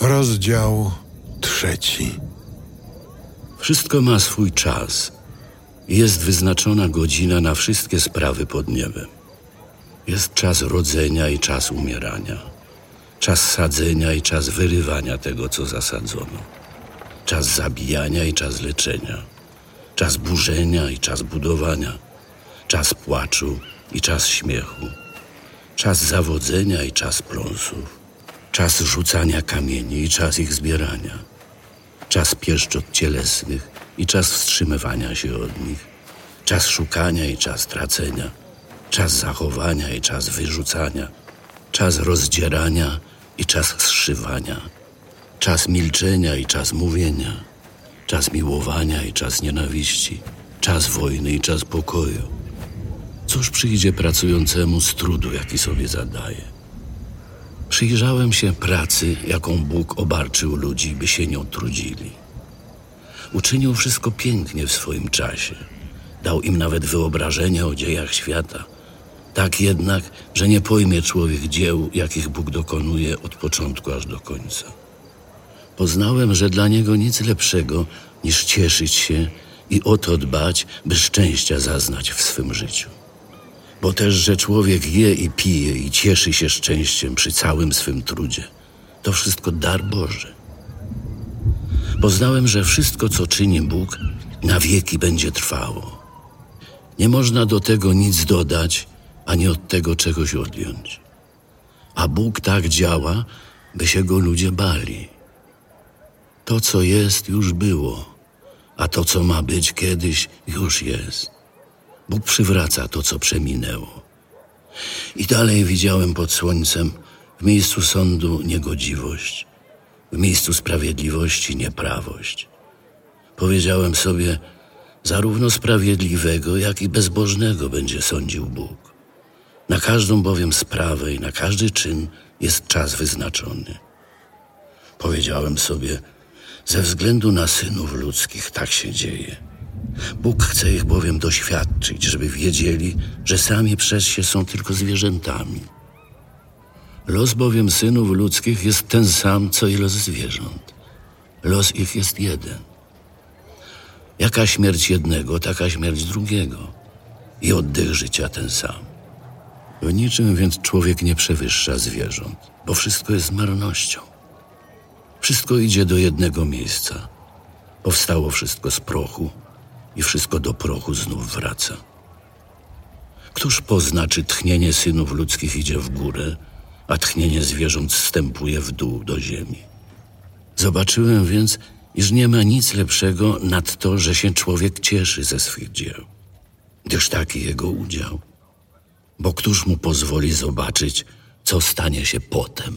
Rozdział trzeci. Wszystko ma swój czas. Jest wyznaczona godzina na wszystkie sprawy pod niebem. Jest czas rodzenia i czas umierania. Czas sadzenia i czas wyrywania tego, co zasadzono. Czas zabijania i czas leczenia. Czas burzenia i czas budowania. Czas płaczu i czas śmiechu. Czas zawodzenia i czas pląsów. Czas rzucania kamieni i czas ich zbierania. Czas pieszczot cielesnych i czas wstrzymywania się od nich. Czas szukania i czas tracenia. Czas zachowania i czas wyrzucania. Czas rozdzierania i czas zszywania. Czas milczenia i czas mówienia. Czas miłowania i czas nienawiści. Czas wojny i czas pokoju. Cóż przyjdzie pracującemu z trudu, jaki sobie zadaje? Przyjrzałem się pracy, jaką Bóg obarczył ludzi, by się nią trudzili. Uczynił wszystko pięknie w swoim czasie. Dał im nawet wyobrażenie o dziejach świata. Tak jednak, że nie pojmie człowiek dzieł, jakich Bóg dokonuje od początku aż do końca. Poznałem, że dla niego nic lepszego niż cieszyć się i o to dbać, by szczęścia zaznać w swym życiu. Bo też, że człowiek je i pije i cieszy się szczęściem przy całym swym trudzie, to wszystko dar Boży. Poznałem, że wszystko, co czyni Bóg, na wieki będzie trwało. Nie można do tego nic dodać, ani od tego czegoś odjąć. A Bóg tak działa, by się go ludzie bali. To, co jest, już było, a to, co ma być kiedyś, już jest. Bóg przywraca to, co przeminęło. I dalej widziałem pod słońcem w miejscu sądu niegodziwość, w miejscu sprawiedliwości nieprawość. Powiedziałem sobie, zarówno sprawiedliwego, jak i bezbożnego będzie sądził Bóg. Na każdą bowiem sprawę i na każdy czyn jest czas wyznaczony. Powiedziałem sobie, ze względu na synów ludzkich tak się dzieje. Bóg chce ich bowiem doświadczyć, żeby wiedzieli, że sami przez się są tylko zwierzętami. Los bowiem synów ludzkich jest ten sam, co i los zwierząt. Los ich jest jeden. Jaka śmierć jednego, taka śmierć drugiego. I oddech życia ten sam. W niczym więc człowiek nie przewyższa zwierząt, bo wszystko jest marnością. Wszystko idzie do jednego miejsca. Powstało wszystko z prochu i wszystko do prochu znów wraca. Któż pozna, czy tchnienie synów ludzkich idzie w górę, a tchnienie zwierząt zstępuje w dół do ziemi? Zobaczyłem więc, iż nie ma nic lepszego nad to, że się człowiek cieszy ze swych dzieł, gdyż taki jego udział. Bo któż mu pozwoli zobaczyć, co stanie się potem?